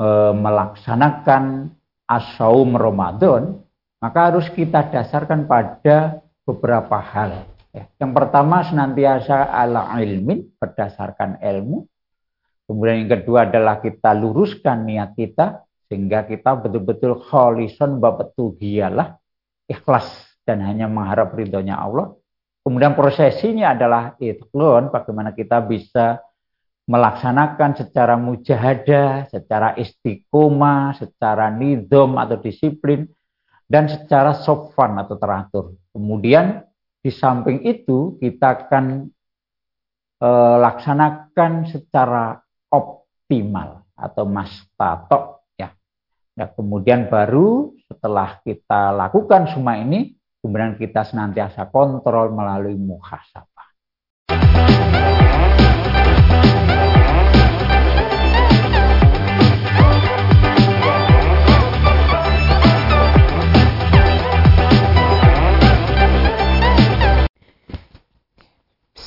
e, melaksanakan asaum Ramadan, maka harus kita dasarkan pada beberapa hal. Ya. Yang pertama senantiasa ala ilmin berdasarkan ilmu. Kemudian yang kedua adalah kita luruskan niat kita sehingga kita betul-betul kholison bapetugiyalah ikhlas dan hanya mengharap ridhonya Allah. Kemudian prosesinya adalah ikhlas bagaimana kita bisa melaksanakan secara mujahadah, secara istiqomah, secara nidom atau disiplin, dan secara sofan atau teratur. Kemudian di samping itu kita akan e, laksanakan secara optimal atau mastato ya. Nah, kemudian baru setelah kita lakukan semua ini, kemudian kita senantiasa kontrol melalui muhasabah.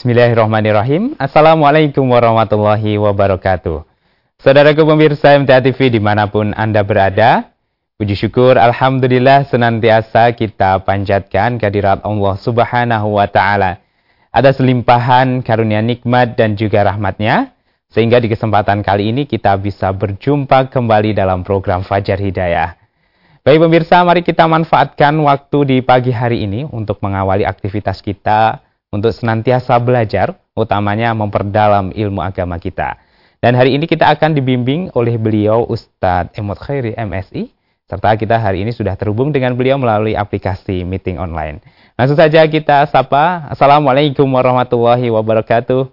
Bismillahirrahmanirrahim. Assalamualaikum warahmatullahi wabarakatuh. Saudaraku pemirsa MTA TV di mana pun Anda berada, puji syukur Alhamdulillah senantiasa kita panjatkan kehadirat Allah Subhanahu wa Ta'ala. Ada selimpahan karunia nikmat dan juga rahmatnya, sehingga di kesempatan kali ini kita bisa berjumpa kembali dalam program Fajar Hidayah. Baik pemirsa, mari kita manfaatkan waktu di pagi hari ini untuk mengawali aktivitas kita untuk senantiasa belajar, utamanya memperdalam ilmu agama kita. Dan hari ini kita akan dibimbing oleh beliau Ustadz Emot Khairi MSI, serta kita hari ini sudah terhubung dengan beliau melalui aplikasi meeting online. Langsung saja kita sapa. Assalamualaikum warahmatullahi wabarakatuh.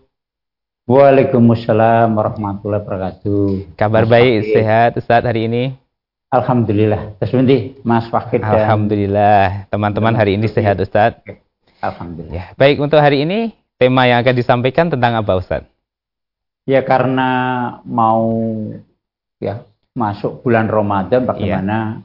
Waalaikumsalam warahmatullahi wabarakatuh. Kabar Mas baik, Fakir. sehat Ustadz hari ini? Alhamdulillah. Terus Mas Fakir Alhamdulillah. Teman-teman hari ini sehat Ustadz. Alhamdulillah. Ya, baik untuk hari ini tema yang akan disampaikan tentang apa Ustaz? Ya karena mau ya masuk bulan Ramadan bagaimana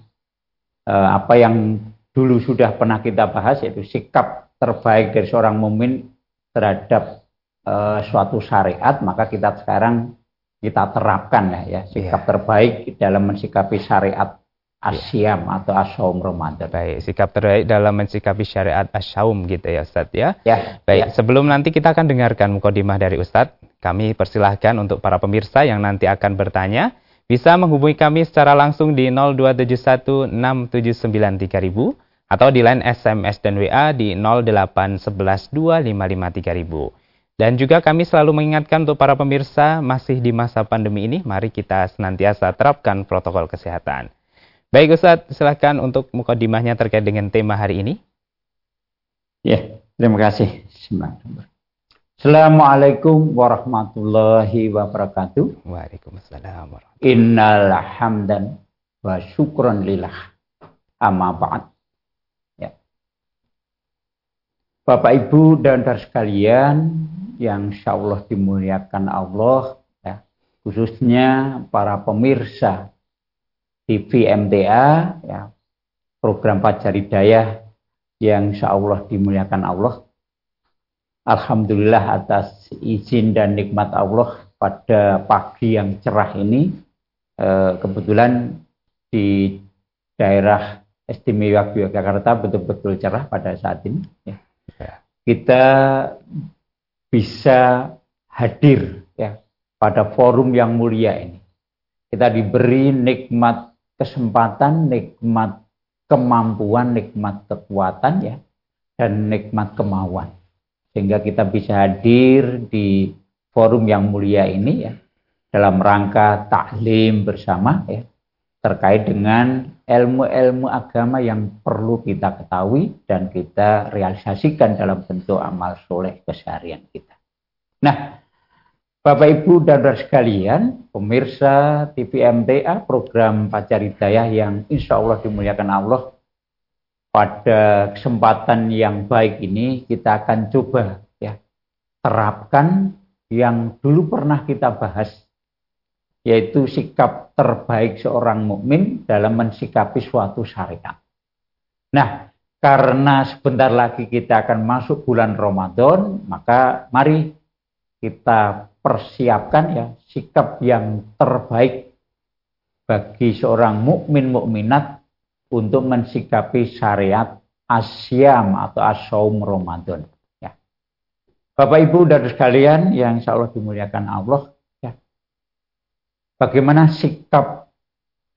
ya. uh, apa yang dulu sudah pernah kita bahas yaitu sikap terbaik dari seorang mumin terhadap uh, suatu syariat maka kita sekarang kita terapkan ya, ya sikap ya. terbaik dalam mensikapi syariat asyam atau asyam Ramadan. Baik, sikap terbaik dalam mensikapi syariat asyam gitu ya Ustaz ya. Ya. Baik, ya. sebelum nanti kita akan dengarkan mukadimah dari Ustaz, kami persilahkan untuk para pemirsa yang nanti akan bertanya bisa menghubungi kami secara langsung di 02716793000 atau di line SMS dan WA di 08112553000. Dan juga kami selalu mengingatkan untuk para pemirsa masih di masa pandemi ini, mari kita senantiasa terapkan protokol kesehatan. Baik Ustaz, silahkan untuk mukadimahnya terkait dengan tema hari ini. Ya, terima kasih. Assalamualaikum warahmatullahi wabarakatuh. Waalaikumsalam warahmatullahi Innal hamdan wa syukran lillah. Amma ba'd. Ya. Bapak Ibu dan saudara sekalian yang insya Allah dimuliakan Allah, ya, khususnya para pemirsa TV MTA, ya, program Fajar Hidayah yang insya Allah dimuliakan Allah. Alhamdulillah atas izin dan nikmat Allah pada pagi yang cerah ini, eh, kebetulan di daerah istimewa Yogyakarta betul-betul cerah pada saat ini. Ya. ya. Kita bisa hadir ya pada forum yang mulia ini. Kita diberi nikmat kesempatan, nikmat kemampuan, nikmat kekuatan ya, dan nikmat kemauan. Sehingga kita bisa hadir di forum yang mulia ini ya, dalam rangka taklim bersama ya, terkait dengan ilmu-ilmu agama yang perlu kita ketahui dan kita realisasikan dalam bentuk amal soleh keseharian kita. Nah, Bapak Ibu dan saudara sekalian, pemirsa TV MTA program Pacar Hidayah yang insya Allah dimuliakan Allah pada kesempatan yang baik ini kita akan coba ya terapkan yang dulu pernah kita bahas yaitu sikap terbaik seorang mukmin dalam mensikapi suatu syariat. Nah, karena sebentar lagi kita akan masuk bulan Ramadan, maka mari kita persiapkan ya sikap yang terbaik bagi seorang mukmin mukminat untuk mensikapi syariat asyam atau asaum Ramadan. Ya. Bapak Ibu dan sekalian yang insya Allah dimuliakan Allah, ya. bagaimana sikap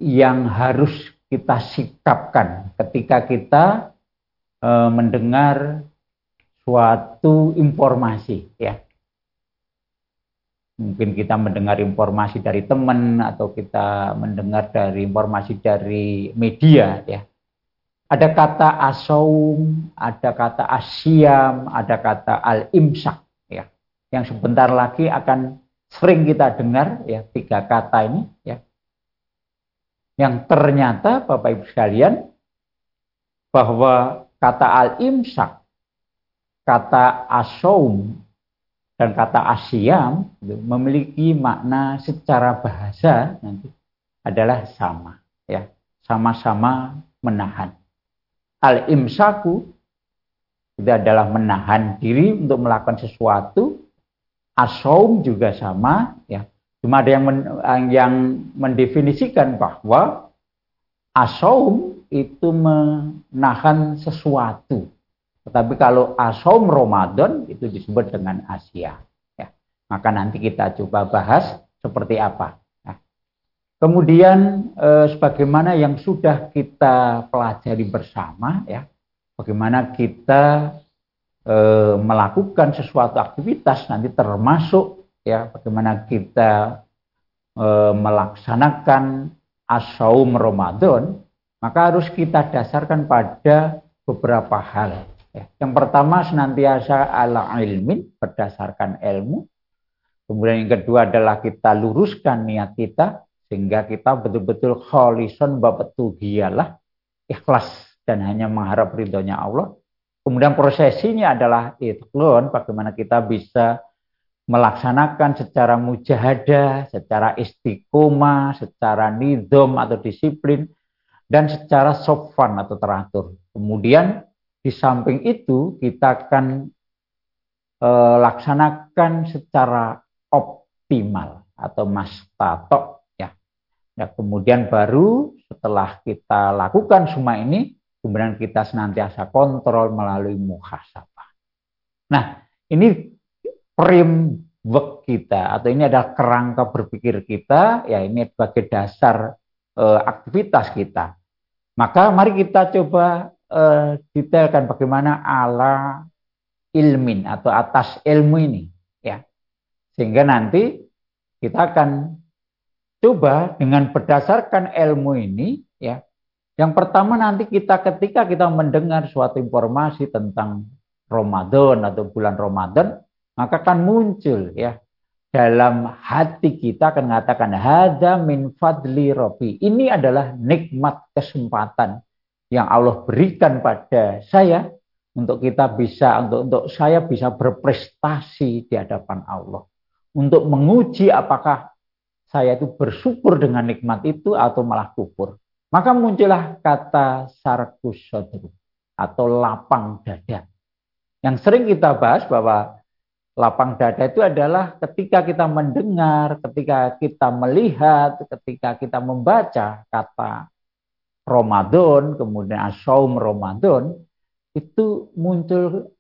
yang harus kita sikapkan ketika kita e, mendengar suatu informasi, ya mungkin kita mendengar informasi dari teman atau kita mendengar dari informasi dari media ya. Ada kata asaum ada kata asyam ada kata al imsak ya. Yang sebentar lagi akan sering kita dengar ya tiga kata ini ya. Yang ternyata Bapak Ibu sekalian bahwa kata al imsak kata asaum dan kata asyam memiliki makna secara bahasa nanti adalah sama ya. Sama-sama menahan. Al imsaku itu adalah menahan diri untuk melakukan sesuatu. Asaum juga sama ya. Cuma ada yang men, yang mendefinisikan bahwa asaum itu menahan sesuatu tetapi kalau asom Ramadan itu disebut dengan Asia. Ya. Maka nanti kita coba bahas seperti apa. Nah, kemudian eh, sebagaimana yang sudah kita pelajari bersama, ya, bagaimana kita eh, melakukan sesuatu aktivitas nanti termasuk ya bagaimana kita eh, melaksanakan asaum Ramadan, maka harus kita dasarkan pada beberapa hal. Ya. Yang pertama senantiasa ala ilmin berdasarkan ilmu. Kemudian yang kedua adalah kita luruskan niat kita sehingga kita betul-betul kholison bapetuhiyalah ikhlas dan hanya mengharap ridhonya Allah. Kemudian prosesinya adalah itqlon bagaimana kita bisa melaksanakan secara mujahadah, secara istiqomah, secara nidom atau disiplin, dan secara sofan atau teratur. Kemudian di samping itu kita akan e, laksanakan secara optimal atau mastatok ya. ya. Kemudian baru setelah kita lakukan semua ini, kemudian kita senantiasa kontrol melalui muhasabah. Nah, ini framework kita atau ini adalah kerangka berpikir kita, ya ini sebagai dasar e, aktivitas kita. Maka mari kita coba uh, detailkan bagaimana ala ilmin atau atas ilmu ini ya. Sehingga nanti kita akan coba dengan berdasarkan ilmu ini ya. Yang pertama nanti kita ketika kita mendengar suatu informasi tentang Ramadan atau bulan Ramadan maka akan muncul ya dalam hati kita akan mengatakan hada min fadli rabbi. Ini adalah nikmat kesempatan yang Allah berikan pada saya untuk kita bisa untuk untuk saya bisa berprestasi di hadapan Allah. Untuk menguji apakah saya itu bersyukur dengan nikmat itu atau malah kufur. Maka muncullah kata sarkus atau lapang dada. Yang sering kita bahas bahwa lapang dada itu adalah ketika kita mendengar, ketika kita melihat, ketika kita membaca kata Ramadan, kemudian asaum Ramadan, itu muncul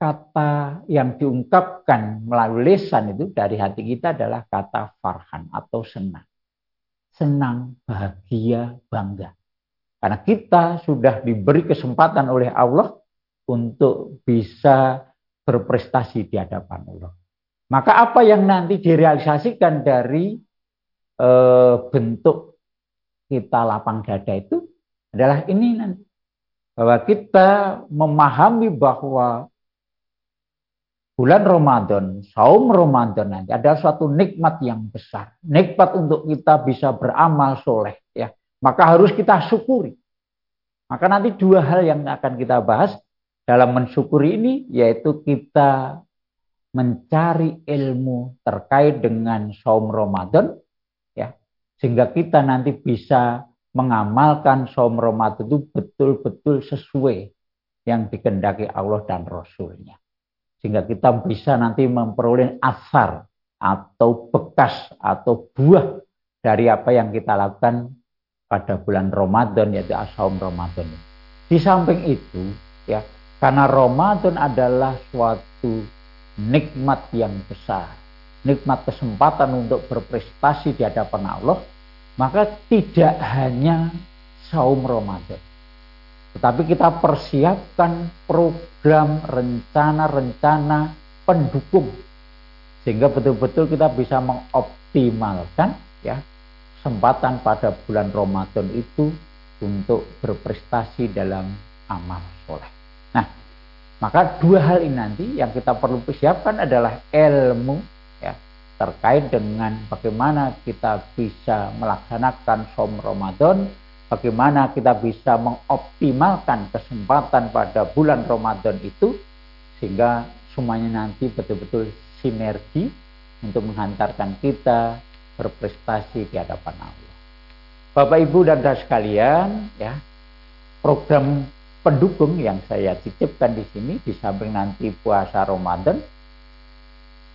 kata yang diungkapkan melalui lisan itu dari hati kita adalah kata farhan atau senang. Senang, bahagia, bangga. Karena kita sudah diberi kesempatan oleh Allah untuk bisa berprestasi di hadapan Allah. Maka apa yang nanti direalisasikan dari e, bentuk kita lapang dada itu adalah ini nanti. Bahwa kita memahami bahwa bulan Ramadan, saum Ramadan nanti adalah suatu nikmat yang besar. Nikmat untuk kita bisa beramal soleh. ya Maka harus kita syukuri. Maka nanti dua hal yang akan kita bahas dalam mensyukuri ini yaitu kita mencari ilmu terkait dengan saum Ramadan sehingga kita nanti bisa mengamalkan saum Ramadan itu betul-betul sesuai yang dikendaki Allah dan Rasulnya. Sehingga kita bisa nanti memperoleh asar atau bekas atau buah dari apa yang kita lakukan pada bulan Ramadan yaitu asaum Ramadan. Di samping itu ya karena Ramadan adalah suatu nikmat yang besar, nikmat kesempatan untuk berprestasi di hadapan Allah, maka tidak hanya saum Ramadan. Tetapi kita persiapkan program rencana-rencana pendukung sehingga betul-betul kita bisa mengoptimalkan ya kesempatan pada bulan Ramadan itu untuk berprestasi dalam amal soleh. Nah, maka dua hal ini nanti yang kita perlu persiapkan adalah ilmu terkait dengan bagaimana kita bisa melaksanakan som Ramadan, bagaimana kita bisa mengoptimalkan kesempatan pada bulan Ramadan itu sehingga semuanya nanti betul-betul sinergi untuk menghantarkan kita berprestasi di hadapan Allah. Bapak Ibu dan saudara sekalian, ya, program pendukung yang saya titipkan di sini di samping nanti puasa Ramadan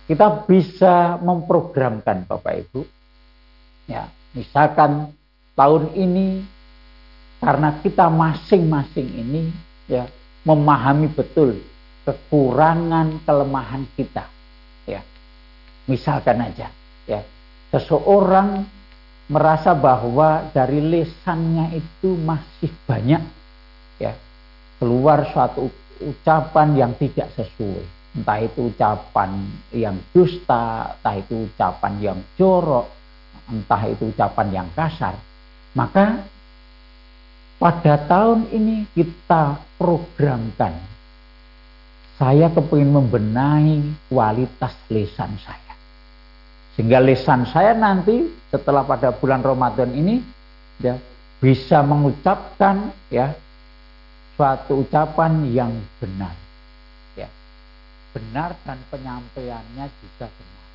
kita bisa memprogramkan Bapak Ibu. Ya misalkan tahun ini karena kita masing-masing ini ya memahami betul kekurangan kelemahan kita ya. Misalkan aja ya seseorang merasa bahwa dari lesannya itu masih banyak ya. Keluar suatu ucapan yang tidak sesuai. Entah itu ucapan yang dusta, entah itu ucapan yang jorok, entah itu ucapan yang kasar. Maka pada tahun ini kita programkan. Saya kepingin membenahi kualitas lesan saya. Sehingga lesan saya nanti setelah pada bulan Ramadan ini ya, bisa mengucapkan ya suatu ucapan yang benar. Benar dan penyampaiannya juga benar.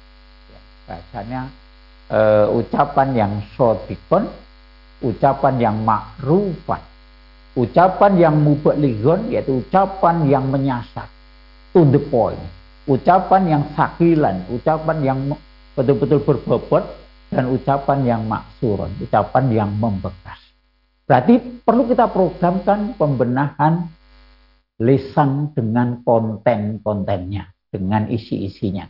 Ya. Bahasanya e, ucapan yang sodikon, ucapan yang makrufan, ucapan yang mubalighon, yaitu ucapan yang menyasar, to the point, ucapan yang sakilan, ucapan yang betul-betul berbobot, dan ucapan yang maksuron, ucapan yang membekas. Berarti perlu kita programkan pembenahan lisan dengan konten-kontennya, dengan isi-isinya.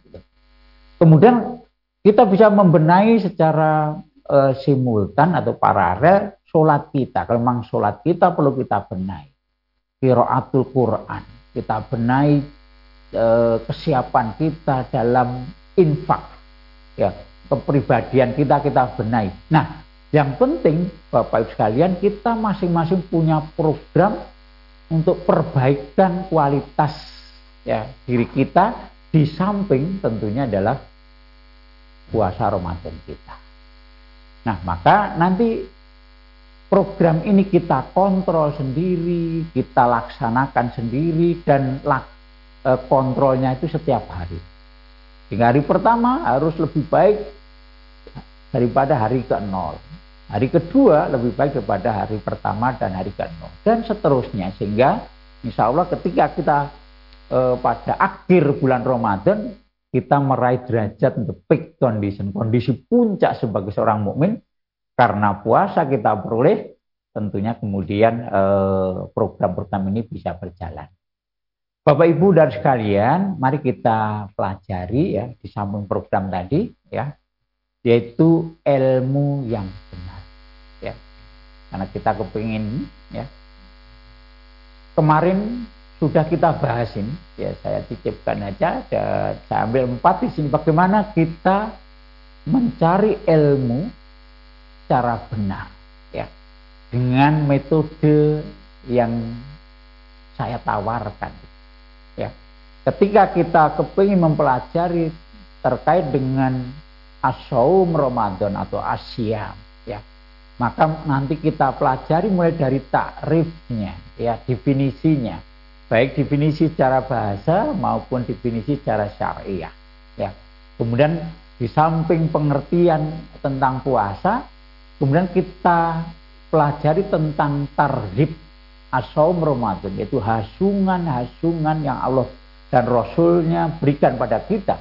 Kemudian kita bisa membenahi secara e, simultan atau paralel sholat kita. Kalau memang sholat kita perlu kita benahi. Kiraatul Quran. Kita benahi e, kesiapan kita dalam infak. Ya, kepribadian kita kita benahi. Nah, yang penting Bapak Ibu sekalian kita masing-masing punya program untuk perbaikan kualitas ya diri kita di samping tentunya adalah puasa Ramadan kita. Nah, maka nanti program ini kita kontrol sendiri, kita laksanakan sendiri dan lak, e, kontrolnya itu setiap hari. Hingga hari pertama harus lebih baik daripada hari ke-0. Hari kedua lebih baik daripada hari pertama dan hari ke-0 dan seterusnya sehingga insya Allah ketika kita eh, pada akhir bulan Ramadan kita meraih derajat the peak condition, kondisi puncak sebagai seorang mukmin karena puasa kita peroleh tentunya kemudian eh, program-program ini bisa berjalan. Bapak Ibu dan sekalian, mari kita pelajari ya di samping program tadi ya, yaitu ilmu yang benar karena kita kepingin ya. Kemarin sudah kita bahas ini ya saya titipkan aja dan saya ambil empat di sini. Bagaimana kita mencari ilmu cara benar ya. Dengan metode yang saya tawarkan ya. Ketika kita kepingin mempelajari terkait dengan asaum Ramadan atau asyam ya maka nanti kita pelajari mulai dari takrifnya, ya definisinya, baik definisi secara bahasa maupun definisi secara syariah. Ya. Kemudian di samping pengertian tentang puasa, kemudian kita pelajari tentang tarhib asom Ramadan, yaitu hasungan-hasungan yang Allah dan Rasulnya berikan pada kita,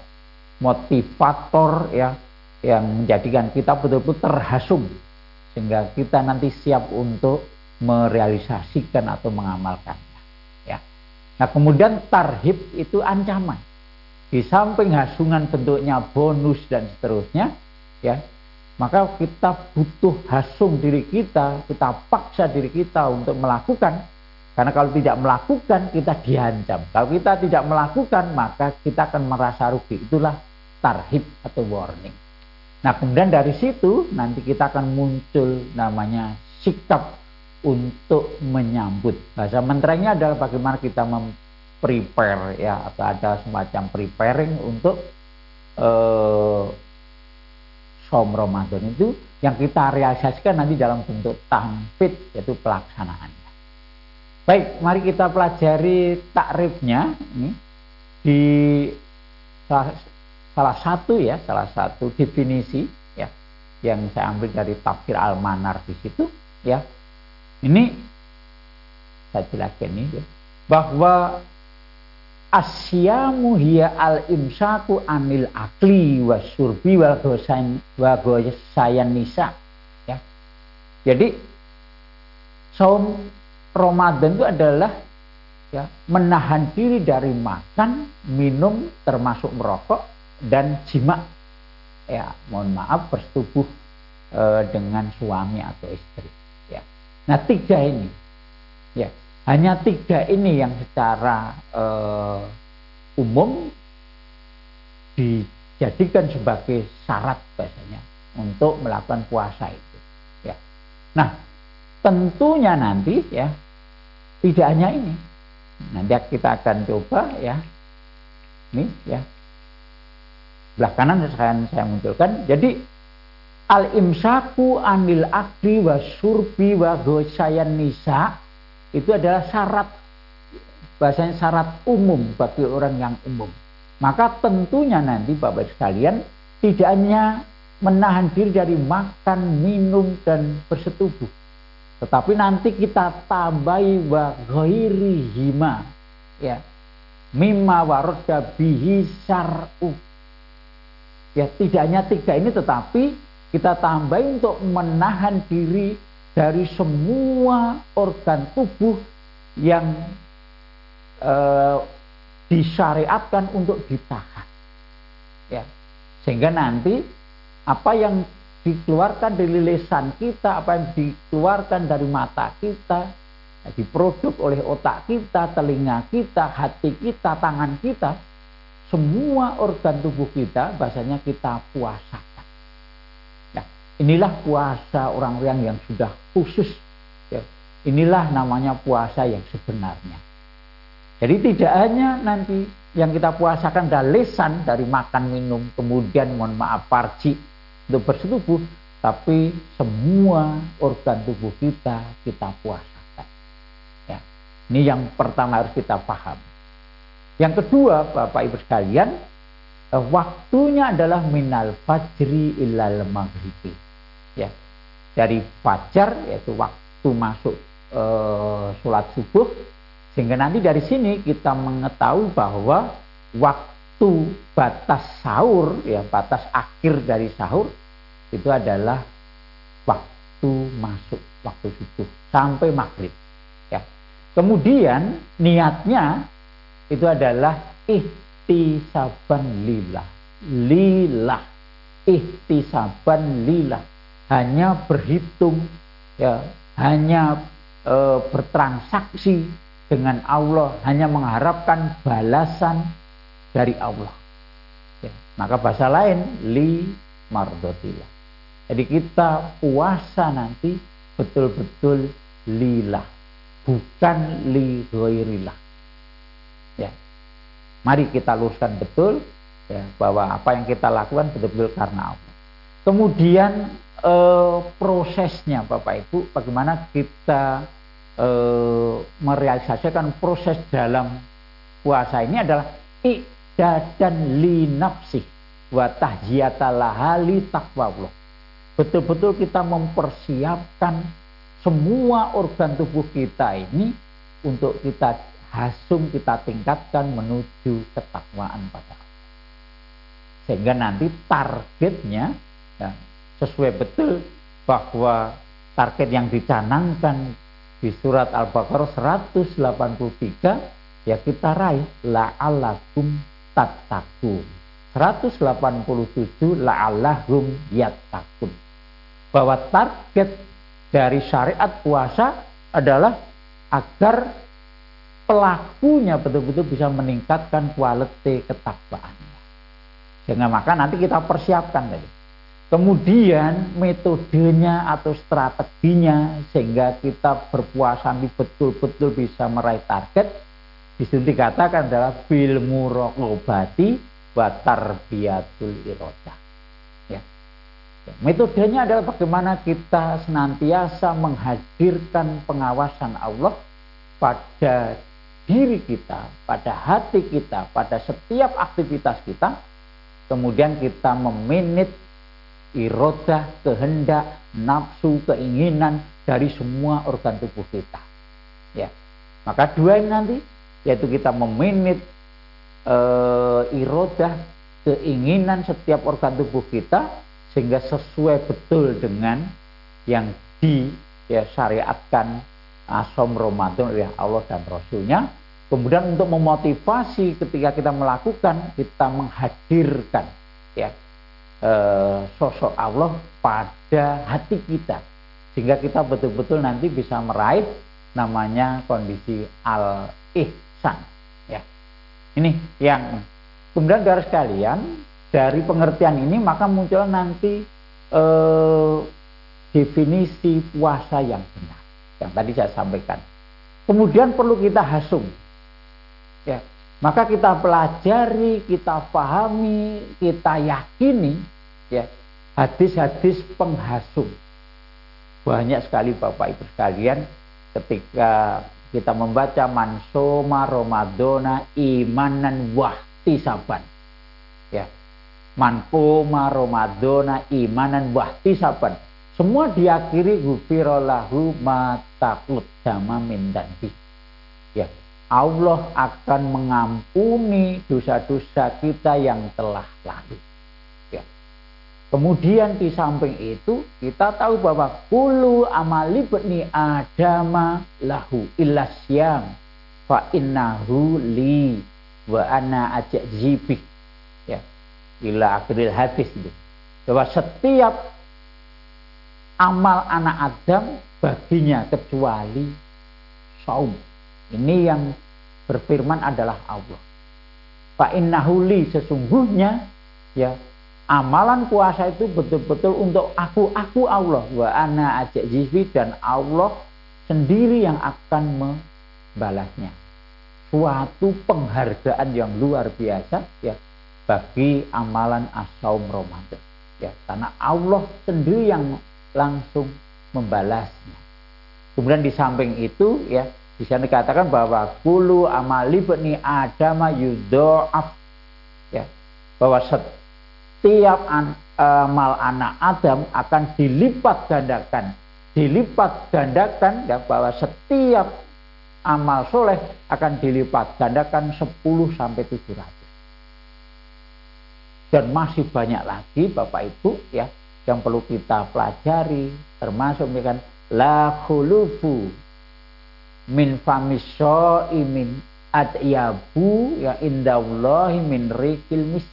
motivator ya yang menjadikan kita betul-betul terhasung sehingga kita nanti siap untuk merealisasikan atau mengamalkannya ya. Nah kemudian tarhib itu ancaman. Di samping hasungan bentuknya bonus dan seterusnya ya maka kita butuh hasung diri kita kita paksa diri kita untuk melakukan. Karena kalau tidak melakukan kita diancam. Kalau kita tidak melakukan maka kita akan merasa rugi. Itulah tarhib atau warning Nah kemudian dari situ nanti kita akan muncul namanya sikap untuk menyambut. Bahasa menterengnya adalah bagaimana kita memprepare ya atau ada semacam preparing untuk uh, som Ramadan itu yang kita realisasikan nanti dalam bentuk tampit yaitu pelaksanaannya. Baik, mari kita pelajari takrifnya ini di salah satu ya, salah satu definisi ya yang saya ambil dari tafsir Al-Manar di situ ya. Ini saya jelaskan ini ya, bahwa asyamu hiya al imsaku anil akli wa surbi wal gosain wa gosayan nisa ya. Jadi saum Ramadan itu adalah ya menahan diri dari makan, minum termasuk merokok dan jima ya mohon maaf bersetubuh e, dengan suami atau istri. Ya. Nah tiga ini. Ya. Hanya tiga ini yang secara e, umum dijadikan sebagai syarat biasanya untuk melakukan puasa itu. Ya. Nah tentunya nanti ya tidak hanya ini. Nanti kita akan coba ya ini ya sebelah kanan saya, saya munculkan. Jadi al imsaku anil akli wa surbi wa gosayan nisa itu adalah syarat bahasanya syarat umum bagi orang yang umum. Maka tentunya nanti Bapak sekalian tidak hanya menahan diri dari makan, minum dan bersetubuh. Tetapi nanti kita tambahi wa hima ya. Mimma waradda bihi syar'u Ya tidak hanya tiga ini tetapi kita tambah untuk menahan diri dari semua organ tubuh yang eh, disyariatkan untuk ditahan. Ya. Sehingga nanti apa yang dikeluarkan dari lisan kita, apa yang dikeluarkan dari mata kita, diproduk oleh otak kita, telinga kita, hati kita, tangan kita, semua organ tubuh kita bahasanya kita puasakan. Ya, inilah puasa orang-orang yang sudah khusus. Ya, inilah namanya puasa yang sebenarnya. Jadi tidak hanya nanti yang kita puasakan dari lesan dari makan minum kemudian mohon maaf parci untuk bersetubuh tapi semua organ tubuh kita kita puasakan ya ini yang pertama harus kita paham yang kedua, Bapak Ibu sekalian, eh, waktunya adalah minal fajri ilal maghribi. Ya. Dari fajar yaitu waktu masuk e, sholat subuh sehingga nanti dari sini kita mengetahui bahwa waktu batas sahur ya batas akhir dari sahur itu adalah waktu masuk waktu subuh sampai maghrib ya kemudian niatnya itu adalah ihtisaban lillah. Lillah. Ihtisaban lillah. Hanya berhitung ya hanya e, bertransaksi dengan Allah hanya mengharapkan balasan dari Allah. Ya, maka bahasa lain li mardotillah jadi kita puasa nanti betul-betul lillah bukan li ghairillah Ya. Mari kita luruskan betul ya, bahwa apa yang kita lakukan betul-betul karena Allah. Kemudian eh, prosesnya Bapak Ibu, bagaimana kita eh, merealisasikan proses dalam puasa ini adalah ikdadan li nafsi wa tahjiyatalaha li taqwallah. Betul-betul kita mempersiapkan semua organ tubuh kita ini untuk kita hasum kita tingkatkan menuju ketakwaan pada Allah. Sehingga nanti targetnya ya, sesuai betul bahwa target yang dicanangkan di surat Al-Baqarah 183 ya kita raih la'allakum tattaqun 187 la'allahum yattaqun bahwa target dari syariat puasa adalah agar pelakunya betul-betul bisa meningkatkan kualitas ketakwaannya. Sehingga maka nanti kita persiapkan tadi. Kemudian metodenya atau strateginya sehingga kita berpuasa betul-betul bisa meraih target bisa dikatakan adalah bil muraqabati wa tarbiyatul irodah. Ya. Metodenya adalah bagaimana kita senantiasa menghadirkan pengawasan Allah pada diri kita, pada hati kita, pada setiap aktivitas kita, kemudian kita meminit irodah, kehendak, nafsu, keinginan dari semua organ tubuh kita. Ya. Maka dua ini nanti yaitu kita meminit e, irodah, keinginan setiap organ tubuh kita sehingga sesuai betul dengan yang di ya asom Ramadan oleh Allah dan Rasulnya. Kemudian untuk memotivasi ketika kita melakukan, kita menghadirkan ya e, sosok Allah pada hati kita, sehingga kita betul-betul nanti bisa meraih namanya kondisi al ihsan. Ya, ini yang kemudian dari sekalian dari pengertian ini maka muncul nanti e, definisi puasa yang benar yang tadi saya sampaikan. Kemudian perlu kita hasung Ya. Maka kita pelajari, kita pahami, kita yakini ya hadis-hadis penghasung. Banyak sekali Bapak Ibu sekalian ketika kita membaca mansoma Ramadona imanan wahti saban. Ya. Manpoma Ramadona imanan wahti saban. Semua diakhiri gufirolahu matakut sama mindanti. Ya, Allah akan mengampuni dosa-dosa kita yang telah lalu. Ya. Kemudian di samping itu kita tahu bahwa kulu amali bni adama lahu ilasyam fa innahu li wa ana ajak zibik ya ila akhiril hadis itu bahwa setiap amal anak Adam baginya kecuali saum ini yang berfirman adalah Allah. Pak innahuli sesungguhnya ya amalan puasa itu betul-betul untuk aku aku Allah wa ana ajak jifi dan Allah sendiri yang akan membalasnya. Suatu penghargaan yang luar biasa ya bagi amalan asaum Ramadan. Ya, karena Allah sendiri yang langsung membalasnya. Kemudian di samping itu ya di sana dikatakan bahwa kulu amali bani Adam yudoaf ya bahwa setiap an, amal anak Adam akan dilipat gandakan dilipat gandakan ya bahwa setiap amal soleh akan dilipat gandakan 10 sampai 700 dan masih banyak lagi Bapak Ibu ya yang perlu kita pelajari termasuk misalkan la khulufu min famiso imin adyabu ya indallahi min rikil mis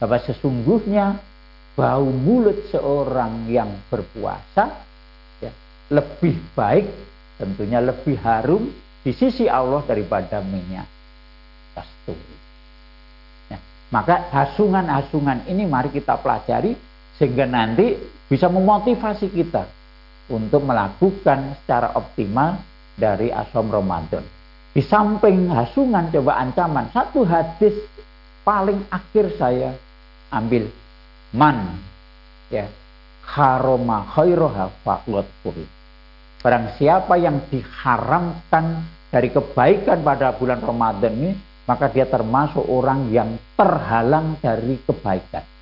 bahwa sesungguhnya bau mulut seorang yang berpuasa ya, lebih baik tentunya lebih harum di sisi Allah daripada minyak kasturi. Ya, maka hasungan-hasungan ini mari kita pelajari sehingga nanti bisa memotivasi kita untuk melakukan secara optimal dari asom Ramadan. Di samping hasungan coba ancaman, satu hadis paling akhir saya ambil man ya haroma khairoha puri. Barang siapa yang diharamkan dari kebaikan pada bulan Ramadan ini, maka dia termasuk orang yang terhalang dari kebaikan.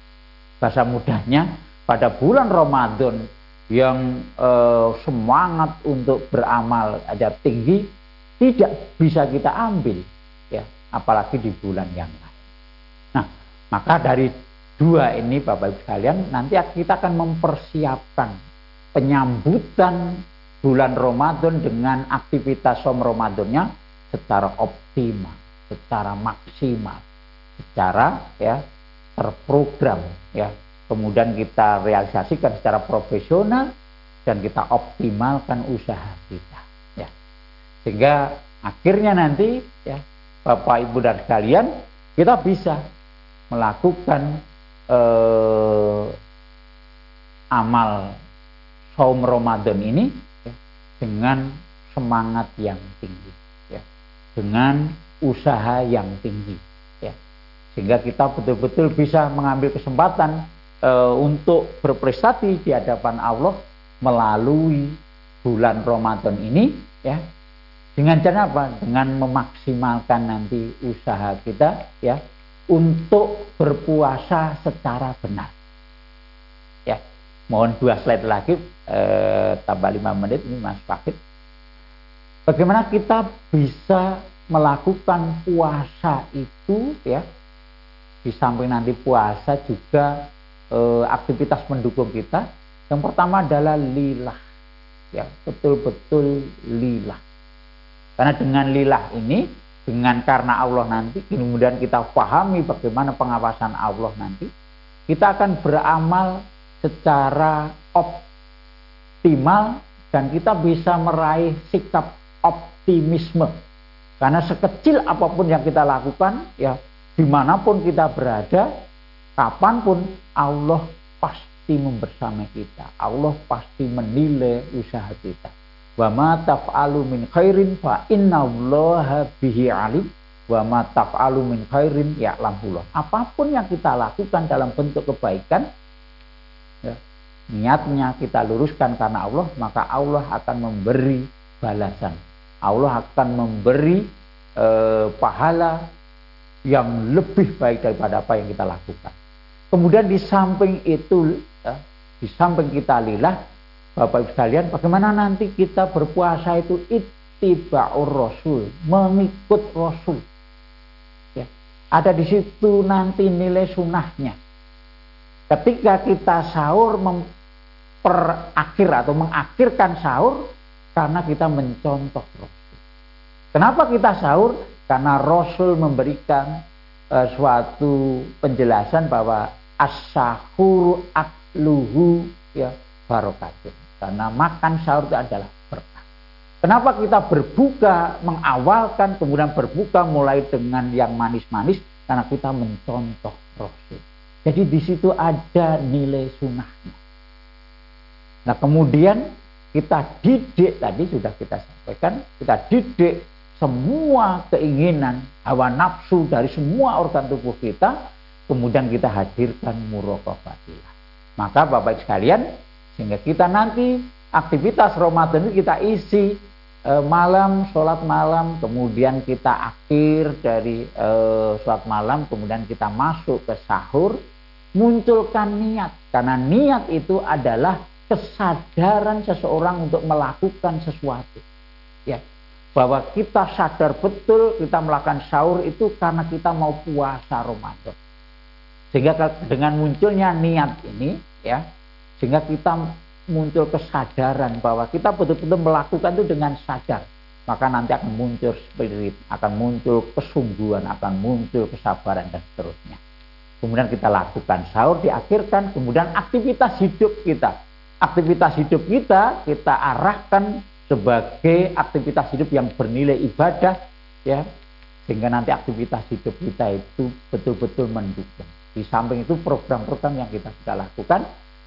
Bahasa mudahnya, pada bulan Ramadan yang eh, semangat untuk beramal ada tinggi tidak bisa kita ambil ya apalagi di bulan yang lain. Nah, maka dari dua ini Bapak Ibu sekalian nanti kita akan mempersiapkan penyambutan bulan Ramadan dengan aktivitas som Ramadannya secara optimal, secara maksimal, secara ya terprogram ya. Kemudian kita realisasikan secara profesional dan kita optimalkan usaha kita ya. Sehingga akhirnya nanti ya Bapak Ibu dan sekalian kita bisa melakukan eh, amal saum Ramadan ini ya, dengan semangat yang tinggi, ya, dengan usaha yang tinggi, sehingga kita betul-betul bisa mengambil kesempatan eh, untuk berprestasi di hadapan Allah melalui bulan Ramadan ini, ya, dengan cara apa? Dengan memaksimalkan nanti usaha kita, ya, untuk berpuasa secara benar. Ya, mohon dua slide lagi, eh, tambah lima menit ini Mas Fakir. Bagaimana kita bisa melakukan puasa itu ya di samping nanti puasa juga eh, aktivitas mendukung kita. Yang pertama adalah lillah, ya betul-betul lillah. Karena dengan lillah ini dengan karena Allah nanti kemudian kita pahami bagaimana pengawasan Allah nanti kita akan beramal secara optimal dan kita bisa meraih sikap optimisme karena sekecil apa pun yang kita lakukan ya di mana pun kita berada kapan pun Allah pasti membersamai kita. Allah pasti menilai usaha kita. Wa ma taf'alu min khairin fa innallaha bihi alim. Wa ma taf'alu min khairin ya'lamullah apa pun yang kita lakukan dalam bentuk kebaikan ya, niatnya kita luruskan karena Allah maka Allah akan memberi balasan. Allah akan memberi eh, pahala yang lebih baik daripada apa yang kita lakukan kemudian di samping itu ya, di samping kita lillah Bapak Ibu sekalian, bagaimana nanti kita berpuasa itu ittiba'ur rasul, mengikut rasul. Ya. Ada di situ nanti nilai sunnahnya. Ketika kita sahur memperakhir atau mengakhirkan sahur karena kita mencontoh rasul. Kenapa kita sahur? Karena rasul memberikan uh, suatu penjelasan bahwa as-sahuru akluhu ya barokatun karena makan sahur itu adalah berkah. Kenapa kita berbuka, mengawalkan, kemudian berbuka mulai dengan yang manis-manis? Karena kita mencontoh Rasul. Jadi di situ ada nilai sunnahnya. Nah kemudian kita didik, tadi sudah kita sampaikan, kita didik semua keinginan, hawa nafsu dari semua organ tubuh kita, kemudian kita hadirkan muraqabatillah. Maka Bapak sekalian, sehingga kita nanti aktivitas Ramadan itu kita isi e, malam, sholat malam, kemudian kita akhir dari e, sholat malam, kemudian kita masuk ke sahur, munculkan niat. Karena niat itu adalah kesadaran seseorang untuk melakukan sesuatu. Ya, bahwa kita sadar betul kita melakukan sahur itu karena kita mau puasa Ramadan. Sehingga dengan munculnya niat ini, ya, sehingga kita muncul kesadaran bahwa kita betul-betul melakukan itu dengan sadar. Maka nanti akan muncul spirit, akan muncul kesungguhan, akan muncul kesabaran dan seterusnya. Kemudian kita lakukan sahur, diakhirkan, kemudian aktivitas hidup kita. Aktivitas hidup kita kita arahkan sebagai aktivitas hidup yang bernilai ibadah ya sehingga nanti aktivitas hidup kita itu betul-betul mendukung. Di samping itu program-program yang kita sudah lakukan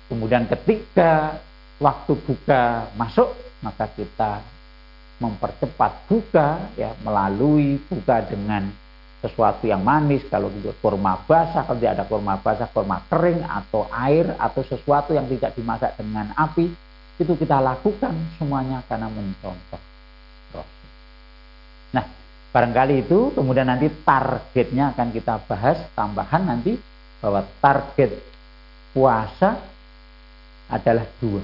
Kemudian ketika waktu buka masuk, maka kita mempercepat buka ya melalui buka dengan sesuatu yang manis kalau itu kurma basah kalau tidak ada kurma basah kurma kering atau air atau sesuatu yang tidak dimasak dengan api itu kita lakukan semuanya karena mencontoh Rasul. Nah barangkali itu kemudian nanti targetnya akan kita bahas tambahan nanti bahwa target puasa adalah dua.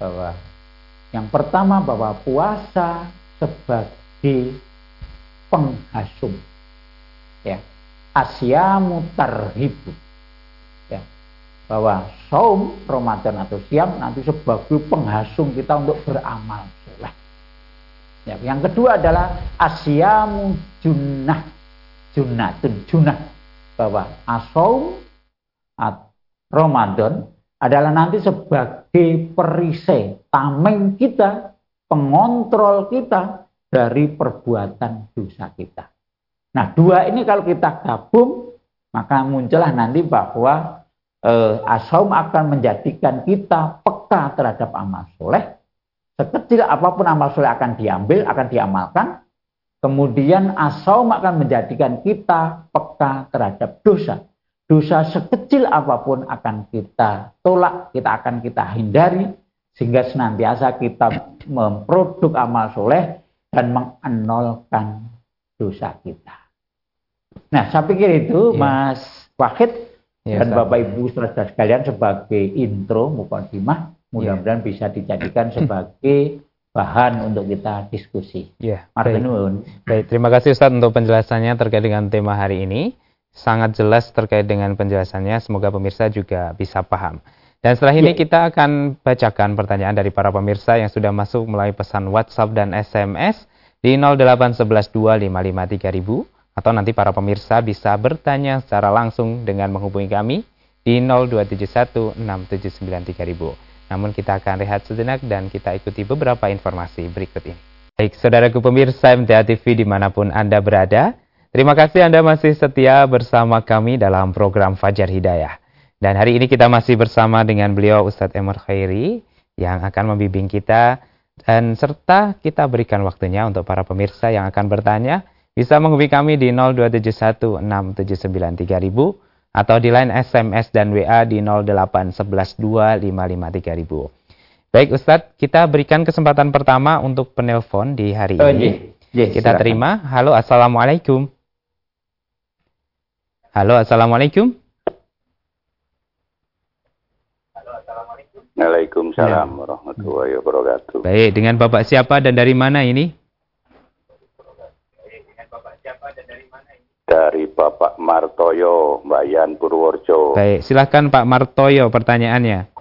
Bahwa yang pertama bahwa puasa sebagai penghasum. Ya. Asyamu tarhibu. Bahwa saum Ramadan atau siam nanti sebagai penghasung kita untuk beramal soleh. Ya, yang kedua adalah asyamu junnah. Junnatun junnah bahwa asaum Ramadan adalah nanti sebagai perisai tameng kita, pengontrol kita dari perbuatan dosa kita. Nah, dua ini kalau kita gabung, maka muncullah nanti bahwa eh, asaum akan menjadikan kita peka terhadap amal soleh. Sekecil apa pun amal soleh akan diambil, akan diamalkan. Kemudian asaum akan menjadikan kita peka terhadap dosa. Dosa sekecil apa pun akan kita tolak, kita akan kita hindari. Sehingga senantiasa kita memproduk amal soleh dan mengenolkan dosa kita. Nah, saya pikir itu ya. Mas Wahid ya, dan Bapak Ibu saudara sekalian sebagai intro mukadimah mudah-mudahan ya. bisa dijadikan sebagai bahan untuk kita diskusi. Ya, baik. baik, terima kasih Ustaz untuk penjelasannya terkait dengan tema hari ini. Sangat jelas terkait dengan penjelasannya, semoga pemirsa juga bisa paham. Dan setelah ini ya. kita akan bacakan pertanyaan dari para pemirsa yang sudah masuk melalui pesan WhatsApp dan SMS di 08162553000 atau nanti para pemirsa bisa bertanya secara langsung dengan menghubungi kami di 02716793000. Namun kita akan rehat sejenak dan kita ikuti beberapa informasi berikut ini. Baik, saudaraku pemirsa MTA TV di mana pun Anda berada, terima kasih Anda masih setia bersama kami dalam program Fajar Hidayah. Dan hari ini kita masih bersama dengan beliau Ustadz Emir Khairi yang akan membimbing kita dan serta kita berikan waktunya untuk para pemirsa yang akan bertanya bisa menghubungi kami di 02716793000 atau di line SMS dan WA di 08112553000. Baik Ustadz, kita berikan kesempatan pertama untuk penelpon di hari oh, ini. Yes, kita silakan. terima. Halo, Assalamualaikum. Halo, Assalamualaikum. Waalaikumsalam ya. warahmatullahi wabarakatuh. Baik, dengan Bapak siapa dan dari mana ini? Dari Bapak Martoyo, Bayan Purworejo. Baik, silahkan Pak Martoyo pertanyaannya.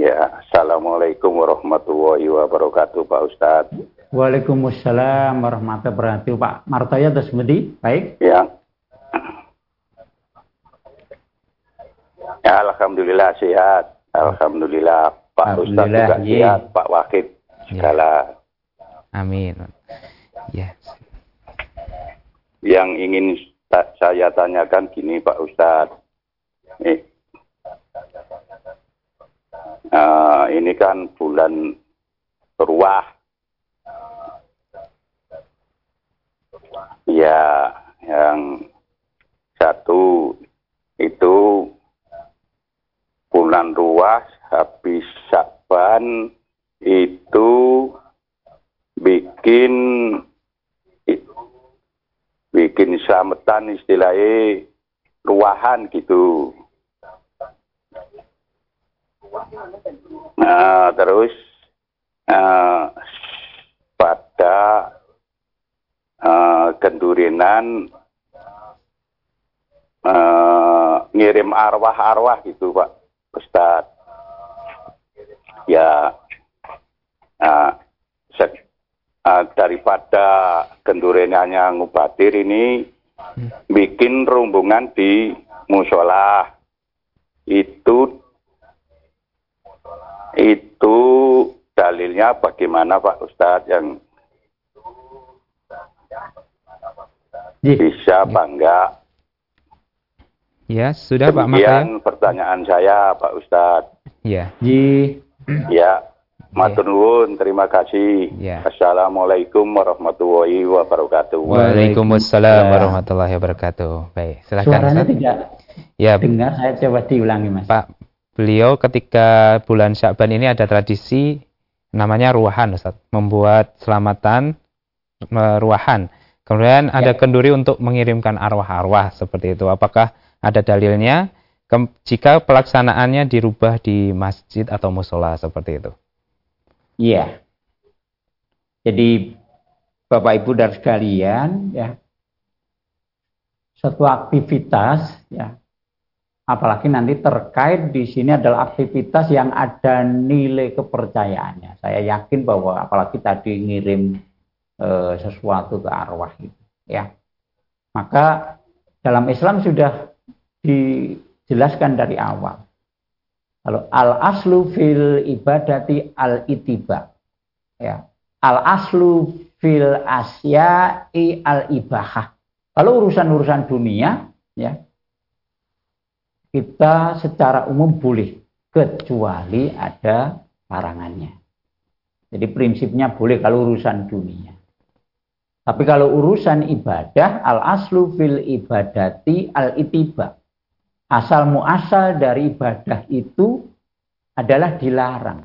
Ya, Assalamualaikum warahmatullahi wabarakatuh Pak Ustadz. Waalaikumsalam warahmatullahi wabarakatuh Pak Martoyo terus Budi, baik? Ya. ya. Alhamdulillah sehat. Alhamdulillah Pak Ustadz juga iya. sehat, Pak Wakil segala. Ya. Amin. Ya. Yang ingin saya tanyakan gini Pak Ustadz. Eh, uh, ini kan bulan ruah. Ya, yang satu itu bulan ruah habis Syaban itu bikin bikin selamatan istilahnya ruahan gitu. Nah, terus uh, pada uh, kendurinan uh, ngirim arwah-arwah gitu Pak Ustad. Ya, uh, daripada gendurenanya ngubatir ini hmm. bikin rombongan di musola itu itu dalilnya bagaimana Pak Ustadz yang bisa bangga Ya, sudah Pak Maka. pertanyaan saya Pak Ustadz. Ya. Ya, Matur nuwun, terima kasih. Ya. Assalamualaikum warahmatullahi wabarakatuh. Waalaikumsalam warahmatullahi wabarakatuh. Baik, silakan. Suaranya tidak ya. dengar, saya coba diulangi Mas. Pak, beliau ketika bulan Syakban ini ada tradisi namanya ruahan Ustaz, membuat selamatan ruahan. Kemudian ya. ada kenduri untuk mengirimkan arwah-arwah seperti itu. Apakah ada dalilnya? Jika pelaksanaannya dirubah di masjid atau musola seperti itu. Iya. Jadi Bapak Ibu dan sekalian ya. suatu aktivitas ya apalagi nanti terkait di sini adalah aktivitas yang ada nilai kepercayaannya. Saya yakin bahwa apalagi tadi ngirim e, sesuatu ke arwah itu, ya. Maka dalam Islam sudah dijelaskan dari awal. Kalau al aslu fil ibadati al itiba, ya. Al aslu fil asyai al ibahah. Kalau urusan-urusan dunia, ya, kita secara umum boleh kecuali ada larangannya. Jadi prinsipnya boleh kalau urusan dunia. Tapi kalau urusan ibadah al aslu fil ibadati al itiba. Asal muasal dari ibadah itu adalah dilarang.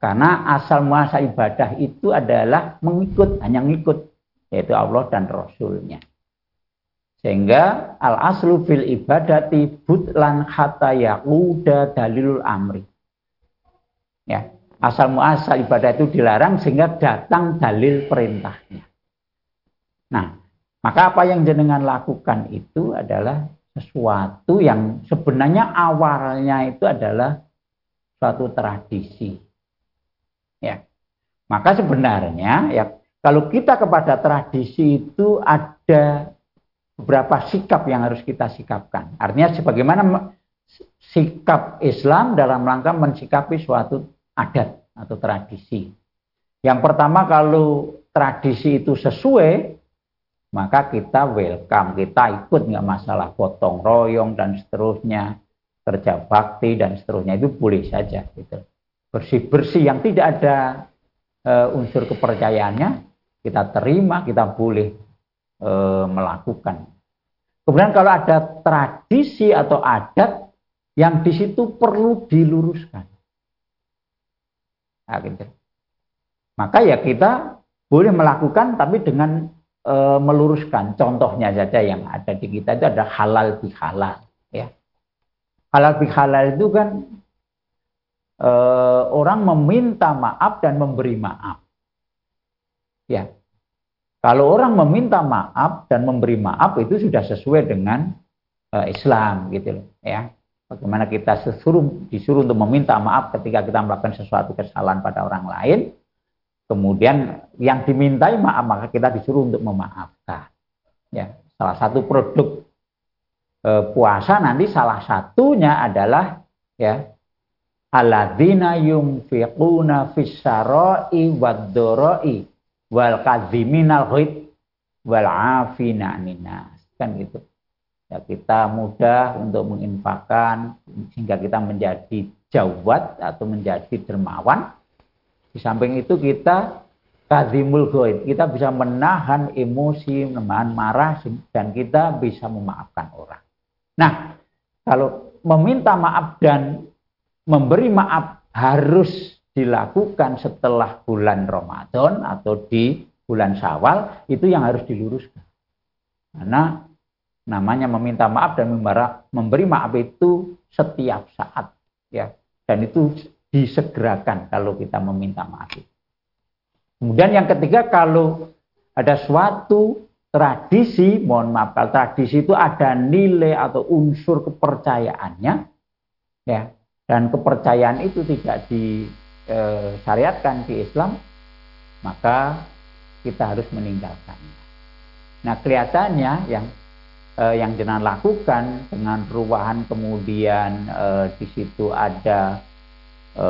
Karena asal muasal ibadah itu adalah mengikut, hanya mengikut yaitu Allah dan Rasulnya. Sehingga al aslu fil ibadati butlan hatta yaquda dalilul amri. Ya, asal muasal ibadah itu dilarang sehingga datang dalil perintahnya. Nah, maka apa yang jenengan lakukan itu adalah sesuatu yang sebenarnya awalnya itu adalah suatu tradisi. Ya. Maka sebenarnya ya kalau kita kepada tradisi itu ada beberapa sikap yang harus kita sikapkan. Artinya sebagaimana sikap Islam dalam rangka mensikapi suatu adat atau tradisi. Yang pertama kalau tradisi itu sesuai, maka kita welcome, kita ikut nggak masalah potong royong dan seterusnya, kerja bakti dan seterusnya itu boleh saja gitu. Bersih-bersih yang tidak ada e, unsur kepercayaannya kita terima, kita boleh e, melakukan. Kemudian kalau ada tradisi atau adat yang di situ perlu diluruskan. Nah, gitu. Maka ya kita boleh melakukan tapi dengan e, meluruskan. Contohnya saja yang ada di kita itu ada halal bihalal. Ya. Halal bihalal itu kan e, orang meminta maaf dan memberi maaf. Ya, kalau orang meminta maaf dan memberi maaf itu sudah sesuai dengan uh, Islam gitu loh ya. Bagaimana kita disuruh untuk meminta maaf ketika kita melakukan sesuatu kesalahan pada orang lain. Kemudian yang dimintai maaf maka kita disuruh untuk memaafkan. Ya, salah satu produk e, puasa nanti salah satunya adalah ya alladzina yunfiquna fis sarai wad wal kadziminal ghaid wal afina ninas kan gitu. Ya kita mudah untuk menginfakkan sehingga kita menjadi jawat atau menjadi dermawan di samping itu kita kadzimul ghaid kita bisa menahan emosi menahan marah dan kita bisa memaafkan orang. Nah kalau meminta maaf dan memberi maaf harus dilakukan setelah bulan Ramadan atau di bulan Syawal itu yang harus diluruskan. Karena namanya meminta maaf dan memberi maaf itu setiap saat ya. Dan itu disegerakan kalau kita meminta maaf. Kemudian yang ketiga kalau ada suatu tradisi, mohon maaf kalau tradisi itu ada nilai atau unsur kepercayaannya ya dan kepercayaan itu tidak di e, syariatkan di Islam, maka kita harus meninggalkannya. Nah, kelihatannya yang e, yang jenengan lakukan dengan ruahan kemudian e, di situ ada e,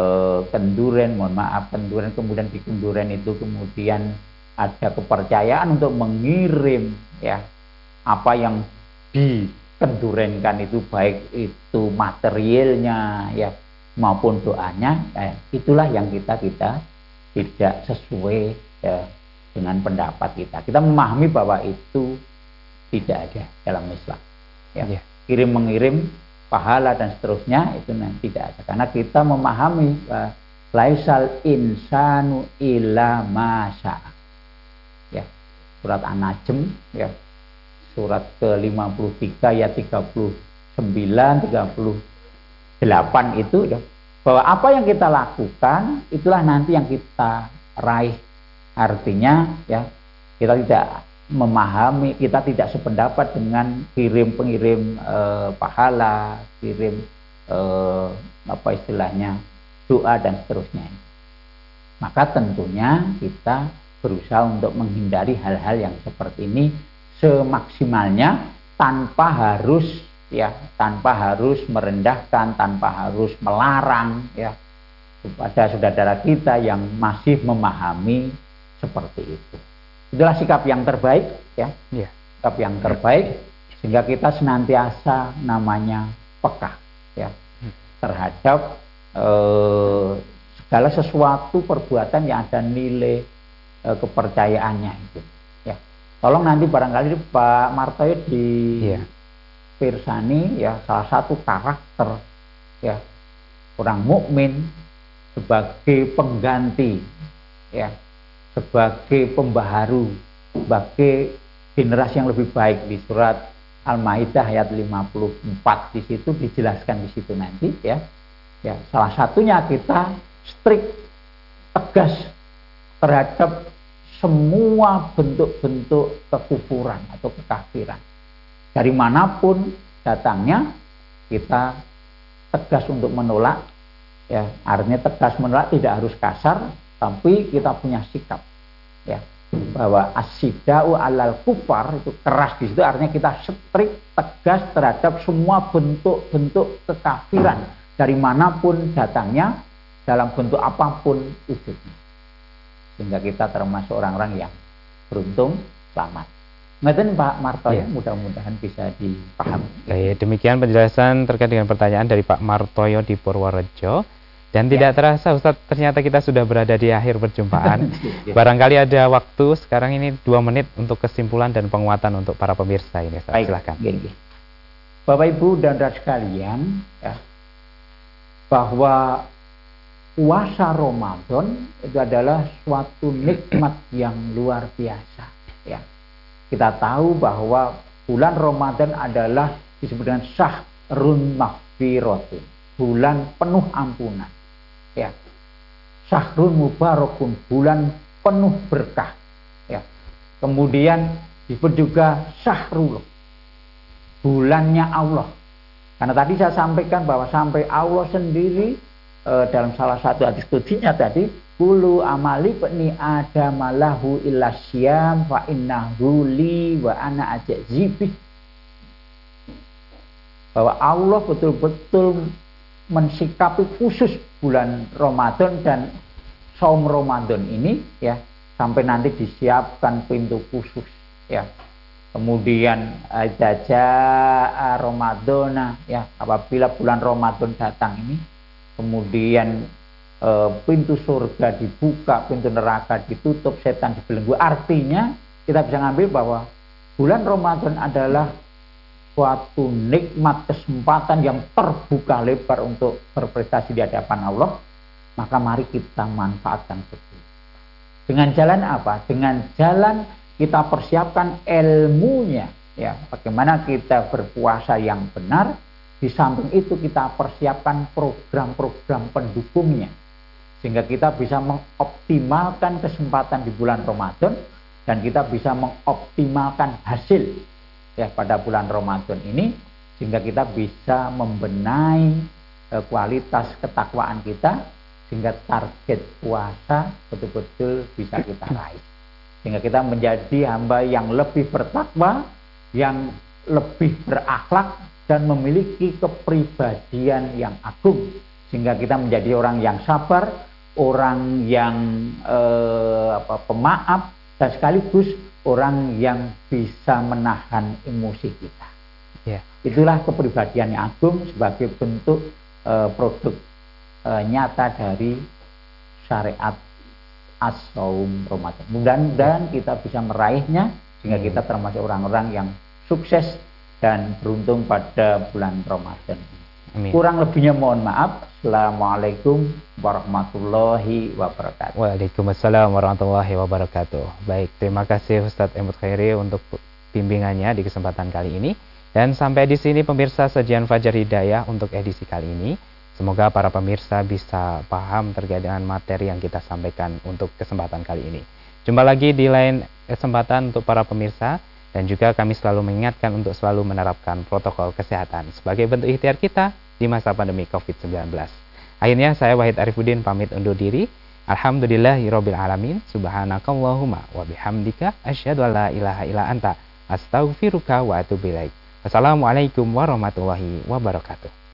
kenduren, mohon maaf kenduren, kemudian di kenduren itu kemudian ada kepercayaan untuk mengirim ya apa yang dikendurenkan itu baik itu materialnya ya maupun doanya eh, itulah yang kita kita tidak sesuai ya, dengan pendapat kita kita memahami bahwa itu tidak ada dalam Islam ya. ya. kirim mengirim pahala dan seterusnya itu nanti tidak ada. Karena kita memahami bahwa laisal insanu illa masya ya surat An-Najm ya. Surat ke-53 ya 39 30 delapan itu ya, bahwa apa yang kita lakukan itulah nanti yang kita raih. Artinya ya kita tidak memahami, kita tidak sependapat dengan kirim pengirim eh, pahala, kirim eh, apa istilahnya doa dan seterusnya. Maka tentunya kita berusaha untuk menghindari hal-hal yang seperti ini semaksimalnya tanpa harus ya tanpa harus merendahkan, tanpa harus melarang ya kepada saudara kita yang masih memahami seperti itu. Itulah sikap yang terbaik ya. ya. Sikap yang terbaik sehingga kita senantiasa namanya peka ya terhadap eh, segala sesuatu perbuatan yang ada nilai eh, kepercayaannya itu. Ya. Tolong nanti barangkali Pak Martoyo di ya. Pirsani ya salah satu karakter ya orang mukmin sebagai pengganti ya sebagai pembaharu sebagai generasi yang lebih baik di surat Al-Maidah ayat 54 di situ dijelaskan di situ nanti ya. Ya, salah satunya kita strict tegas terhadap semua bentuk-bentuk kekufuran atau kekafiran. Dari mana pun datangnya kita tegas untuk menolak ya artinya tegas menolak tidak harus kasar tapi kita punya sikap ya bahwa asidau alal kufar itu keras di situ artinya kita strik tegas terhadap semua bentuk-bentuk kekafiran dari mana pun datangnya dalam bentuk apa pun wujudnya sehingga kita termasuk orang-orang yang beruntung selamat Ngeten Pak Martoyo, ya. mudah-mudahan bisa dipahami. Baik, demikian penjelasan terkait dengan pertanyaan dari Pak Martoyo di Purworejo. Dan ya. tidak terasa Ustadz, ternyata kita sudah berada di akhir perjumpaan. ya. Barangkali ada waktu sekarang ini dua menit untuk kesimpulan dan penguatan untuk para pemirsa ini. Ustaz. Baik, Silahkan. Gini. Bapak Ibu dan saudara sekalian, ya, bahwa puasa Ramadan itu adalah suatu nikmat yang luar biasa. Ya kita tahu bahwa bulan Ramadan adalah disebut dengan syahrun maghfiratun, bulan penuh ampunan. Ya. Syahrun mubarakun, bulan penuh berkah. Ya. Kemudian disebut juga syahrul, bulannya Allah. Karena tadi saya sampaikan bahwa sampai Allah sendiri e, dalam salah satu hadis kudinya tadi Kulu amali peni adama lahu illa syam fa innahu li wa ana ajazibih. Bahwa Allah betul-betul mensikapi khusus bulan Ramadan dan saum Ramadan ini ya sampai nanti disiapkan pintu khusus ya. Kemudian jaja Ramadana ya apabila bulan Ramadan datang ini kemudian e, pintu surga dibuka, pintu neraka ditutup, setan dibelenggu. Artinya kita bisa ngambil bahwa bulan Ramadan adalah suatu nikmat kesempatan yang terbuka lebar untuk berprestasi di hadapan Allah. Maka mari kita manfaatkan betul. Dengan jalan apa? Dengan jalan kita persiapkan ilmunya. Ya, bagaimana kita berpuasa yang benar, di samping itu kita persiapkan program-program pendukungnya sehingga kita bisa mengoptimalkan kesempatan di bulan Ramadan dan kita bisa mengoptimalkan hasil ya pada bulan Ramadan ini sehingga kita bisa membenahi eh, kualitas ketakwaan kita sehingga target puasa betul-betul bisa kita raih. Sehingga kita menjadi hamba yang lebih bertakwa yang lebih berakhlak dan memiliki kepribadian yang agung. Sehingga kita menjadi orang yang sabar, orang yang eh, apa, pemaaf, dan sekaligus orang yang bisa menahan emosi kita. Yeah. Itulah kepribadian yang agung sebagai bentuk eh, produk eh, nyata dari syariat as-saum Ramadan. Mudah-mudahan kita bisa meraihnya sehingga kita termasuk orang-orang yang sukses dan beruntung pada bulan Ramadan. Amin. Kurang lebihnya mohon maaf. Assalamualaikum warahmatullahi wabarakatuh. Waalaikumsalam warahmatullahi wabarakatuh. Baik, terima kasih Ustadz Emut Khairi untuk bimbingannya di kesempatan kali ini. Dan sampai di sini pemirsa sajian Fajar Hidayah untuk edisi kali ini. Semoga para pemirsa bisa paham terkait dengan materi yang kita sampaikan untuk kesempatan kali ini. Jumpa lagi di lain kesempatan untuk para pemirsa dan juga kami selalu mengingatkan untuk selalu menerapkan protokol kesehatan sebagai bentuk ikhtiar kita di masa pandemi COVID-19. Akhirnya saya Wahid Arifuddin pamit undur diri. Alhamdulillahirabbil alamin. Subhanakallahumma wa bihamdika asyhadu an la ilaha illa anta astaghfiruka wa atubu ilaik. Wassalamualaikum warahmatullahi wabarakatuh.